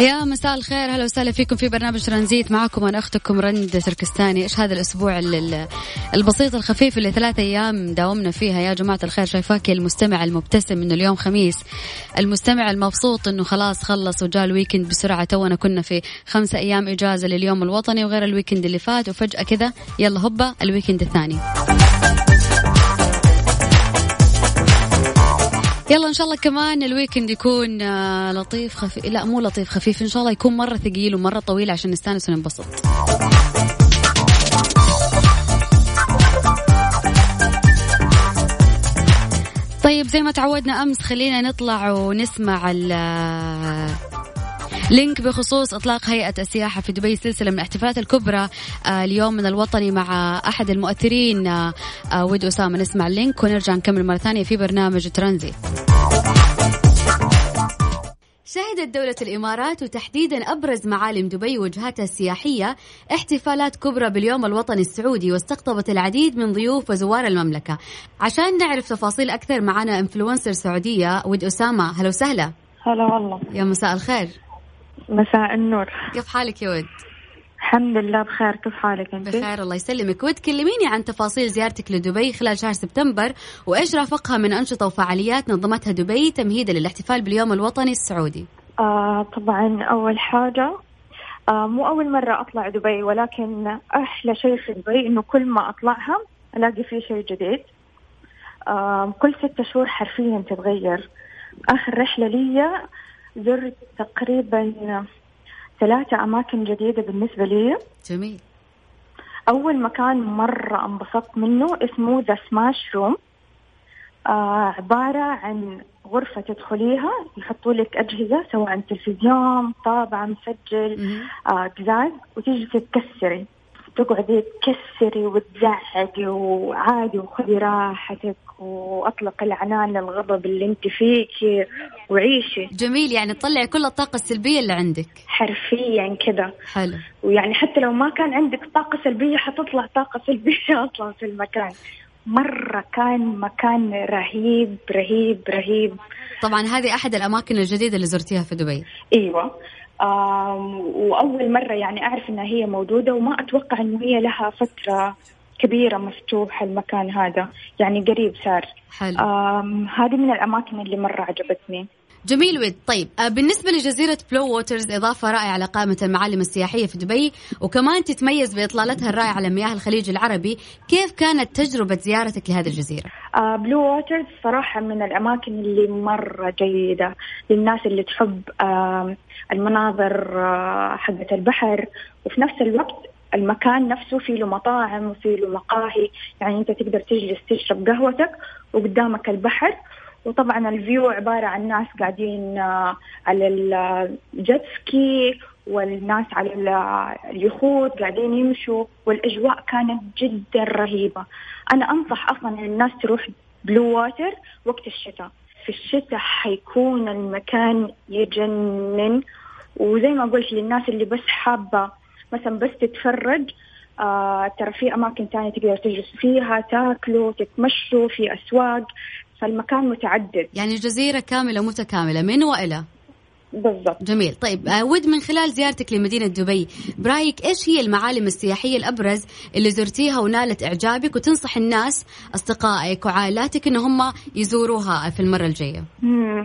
يا مساء الخير هلا وسهلا فيكم في برنامج ترانزيت معكم أنا أختكم رند تركستاني. إيش هذا الأسبوع البسيط الخفيف اللي ثلاثة أيام داومنا فيها؟ يا جماعة الخير شايفاك المستمع المبتسم إنه اليوم خميس. المستمع المبسوط إنه خلاص خلص وجاء ال weekend بسرعة تونا كنا في خمسة أيام إجازة لليوم الوطني وغير ال weekend اللي فات وفجأة كذا يلا هوبا ال weekend الثاني. يلا إن شاء الله كمان ال weekend يكون آه، لطيف خفيف لا مو لطيف خفيف. إن شاء الله يكون مرة ثقيل ومرة طويل عشان نستأنس وننبسط. طيب زي ما تعودنا أمس خلينا نطلع ونسمع link بخصوص إطلاق هيئة السياحة في دبي سلسلة من الاحتفالات الكبرى آه، اليوم من الوطني مع أحد المؤثرين آه، آه، ود أسامة. نسمع ال link ونرجع نكمل مرة ثانية في برنامج ترانزيت. شهدت دولة الإمارات وتحديدا أبرز معالم دبي وجهاتها السياحية احتفالات كبرى باليوم الوطني السعودي واستقطبت العديد من ضيوف وزوار المملكة. عشان نعرف تفاصيل أكثر معنا انفلونسر سعودية ود أسامة. هلا وسهلا. هلا والله. يا مساء الخير. مساء النور كيف حالك يا ود؟ الحمد لله بخير كيف حالك أنت؟ بخير الله يسلمك ود كلميني عن تفاصيل زيارتك لدبي خلال شهر سبتمبر وإيش رافقها من أنشطة وفعاليات نظمتها دبي تمهيدا للاحتفال باليوم الوطني السعودي. آه طبعا أول حاجة آه مو أول مرة أطلع دبي ولكن أحلى شيء في دبي إنه كل ما أطلعها ألاقي فيه شيء جديد. آه كل ستة شهور حرفيا تتغير. آخر رحلة لي زرت تقريبا ثلاثة أماكن جديدة بالنسبة لي. جميل. أول مكان مرة انبسطت منه اسمه ذا سماش روم آه عبارة عن غرفة تدخليها يحطوا لك أجهزة سواء تلفزيون طابعة مسجل آه قزاز وتيجي تتكسري. تقعدي تكسري وتزعقي وعادي وخذي راحتك وأطلق العنان للغضب اللي أنت فيك وعيشي. جميل يعني تطلعي كل الطاقة السلبية اللي عندك. حرفيا كذا. حلو. ويعني حتى لو ما كان عندك طاقة سلبية حتطلع طاقة سلبية أصلا في المكان. مرة كان مكان رهيب رهيب رهيب. طبعا هذه أحد الأماكن الجديدة اللي زرتيها في دبي. أيوة. وأول مرة يعني أعرف أنها هي موجودة وما أتوقع أنه هي لها فترة كبيرة مفتوح المكان هذا. يعني قريب صار. حلو. هذه من الأماكن اللي مرة عجبتني. جميل ود. طيب آه، بالنسبة لجزيرة Bluewaters إضافة رائعة على قائمة المعالم السياحية في دبي وكمان تتميز بإطلالتها الرائعة على مياه الخليج العربي. كيف كانت تجربة زيارتك لهذه الجزيرة؟ آه Bluewaters صراحة من الأماكن اللي مرة جيدة للناس اللي تحب آه المناظر آه حقة البحر. وفي نفس الوقت المكان نفسه فيه له مطاعم وفيه له مقاهي. يعني أنت تقدر تجلس تشرب قهوتك وقدامك البحر وطبعا ال view عبارة عن ناس قاعدين آه، على ال jet ski والناس على اليخوت قاعدين يمشوا والأجواء كانت جدا رهيبة. أنا أنصح أصلا الناس تروح بلو واتر وقت الشتاء. في الشتاء حيكون المكان يجنن. وزي ما قلت للناس اللي بس حابة مثلا بس تتفرج آه ترى في أماكن تانية تقدر تجلس فيها تاكلوا تتمشوا في أسواق. فالمكان متعدد. يعني جزيرة كاملة متكاملة من وإلى؟ بالضبط. جميل. طيب آه، ود من خلال زيارتك لمدينة دبي برأيك إيش هي المعالم السياحية الأبرز اللي زرتيها ونالت إعجابك وتنصح الناس أصدقائك وعائلاتك إن هم يزوروها في المرة الجاية؟ مم.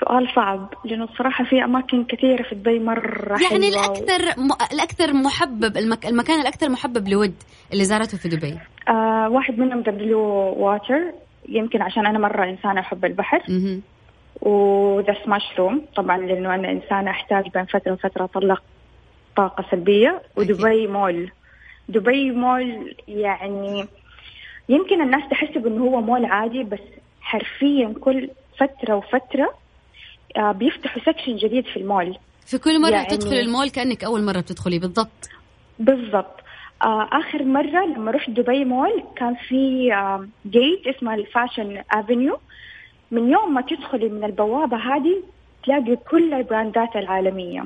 سؤال صعب لأنه الصراحة في أماكن كثيرة في دبي مرة يعني الأكثر م... الأكثر محبب المك... المكان الأكثر محبب لود اللي زارته في دبي. آه واحد منهم Bluewaters يمكن عشان أنا مرة إنسانة أحب البحر. و the smash room طبعا لأنه أنا إنسانة أحتاج بين فترة وفترة أطلق طاقة سلبية. ودبي مول. دبي مول يعني يمكن الناس تحسب انه هو مول عادي بس حرفيا كل فترة وفترة آه، بيفتحوا section جديد في المول. في كل مرة يعني تدخل المول كأنك أول مرة بتدخلي بالضبط. بالضبط. آه آخر مرة لما رحت دبي مول كان في آه gate اسمها ال Fashion Avenue من يوم ما تدخلي من البوابة هذه تلاقي كل البراندات العالمية.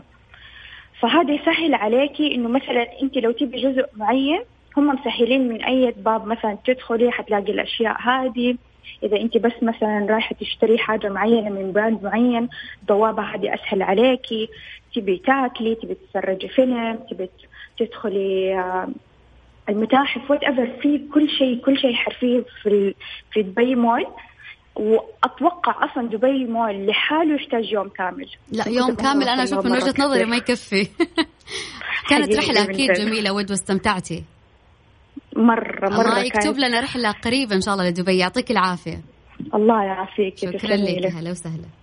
فهذا يسهل عليكي إنه مثلا أنت لو تبي جزء معين هم مسهلين من أي باب مثلا تدخلي حتلاقي الأشياء هذه. إذا أنت بس مثلا رايحة تشتري حاجة معينة من brand معين البوابة هذه أسهل عليكي. تبي تاكلي تبي تتفرجي فيلم تبي تدخلي آه، المتاحف whatever في كل شيء كل شيء حرفيا في في دبي مول. وأتوقع أصلا دبي مول لحاله يحتاج يوم كامل. لا يوم كامل. أنا أشوف من وجهة نظري ما يكفي. كانت رحلة أكيد جميلة ود واستمتعتي. مرة مرة الله يكتب لنا رحلة قريبة إن شاء الله لدبي. يعطيك العافية. الله يعافيك شكرا لك. هلا وسهلا.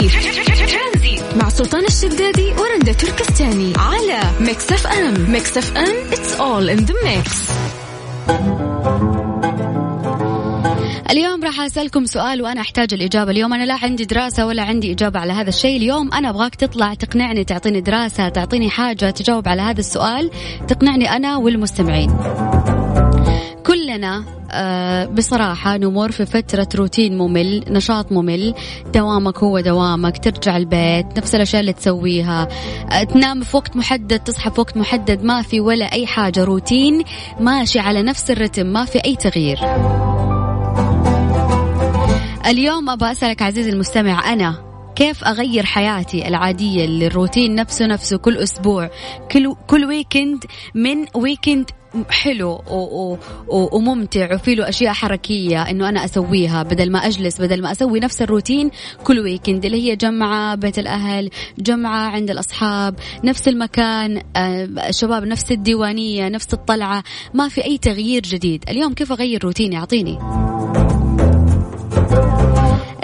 ترانزيت. مع سلطان الشدادي ورندا تركستاني على Mix FM. Mix FM it's all in the mix. اليوم راح أسألكم سؤال وأنا أحتاج الإجابة. اليوم أنا لا عندي دراسة ولا عندي إجابة على هذا الشيء. اليوم أنا أبغاك تطلع تقنعني تعطيني دراسة تعطيني حاجة تجاوب على هذا السؤال. تقنعني أنا والمستمعين. كلنا بصراحة نمر في فترة روتين ممل نشاط ممل دوامك هو دوامك ترجع البيت نفس الأشياء اللي تسويها. آه تنام في وقت محدد تصحى في وقت محدد ما في ولا أي حاجة روتين ماشي على نفس الرتم ما في أي تغيير. اليوم أبغى أسألك عزيزي المستمع أنا كيف أغير حياتي العادية للروتين نفسه نفسه كل أسبوع؟ كل كل ويكند من weekend حلو وممتع وفي له أشياء حركية إنه أنا أسويها بدل ما أجلس بدل ما أسوي نفس الروتين كل weekend اللي هي جمعة بيت الأهل جمعة عند الأصحاب نفس المكان الشباب آه، نفس الديوانية نفس الطلعة ما في أي تغيير جديد. اليوم كيف أغير روتيني؟ أعطيني.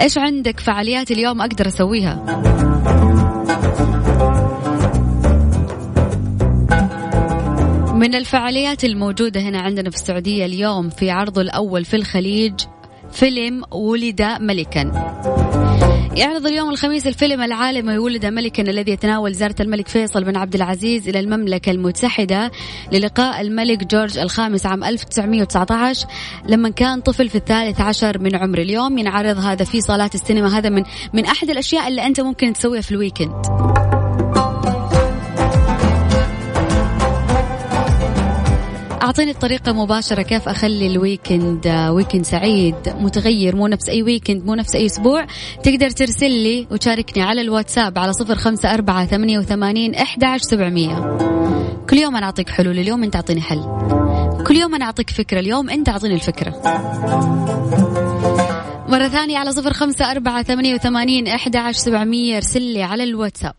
إيش عندك فعاليات اليوم أقدر أسويها؟ من الفعاليات الموجودة هنا عندنا في السعودية اليوم في عرضه الأول في الخليج فيلم ولد ملكا. يعرض اليوم الخميس الفيلم العالمي ولد ملكا الذي يتناول زيارة الملك فيصل بن عبد العزيز إلى المملكة المتحدة للقاء الملك جورج الخامس عام 1919 لما كان طفل في الثالث عشر من عمره اليوم ينعرض هذا في صالات السينما. هذا من من أحد الأشياء اللي أنت ممكن تسويها في الويكند. أعطيني الطريقة مباشرة كيف أخلي ال weekend آه، weekend سعيد متغير مو نفس أي ويكند مو نفس أي أسبوع؟ تقدر ترسل لي وتشاركني على الواتساب على صفر خمسة أربعة ثمانية وثمانين أحد سبعمية. كل يوم أنا أعطيك حلول اليوم أنت أعطيني حل. كل يوم أنا أعطيك فكرة اليوم أنت أعطيني الفكرة. مرة ثانية على صفر خمسة أربعة ثمانية وثمانين أحد سبعمية ارسل لي على الواتساب.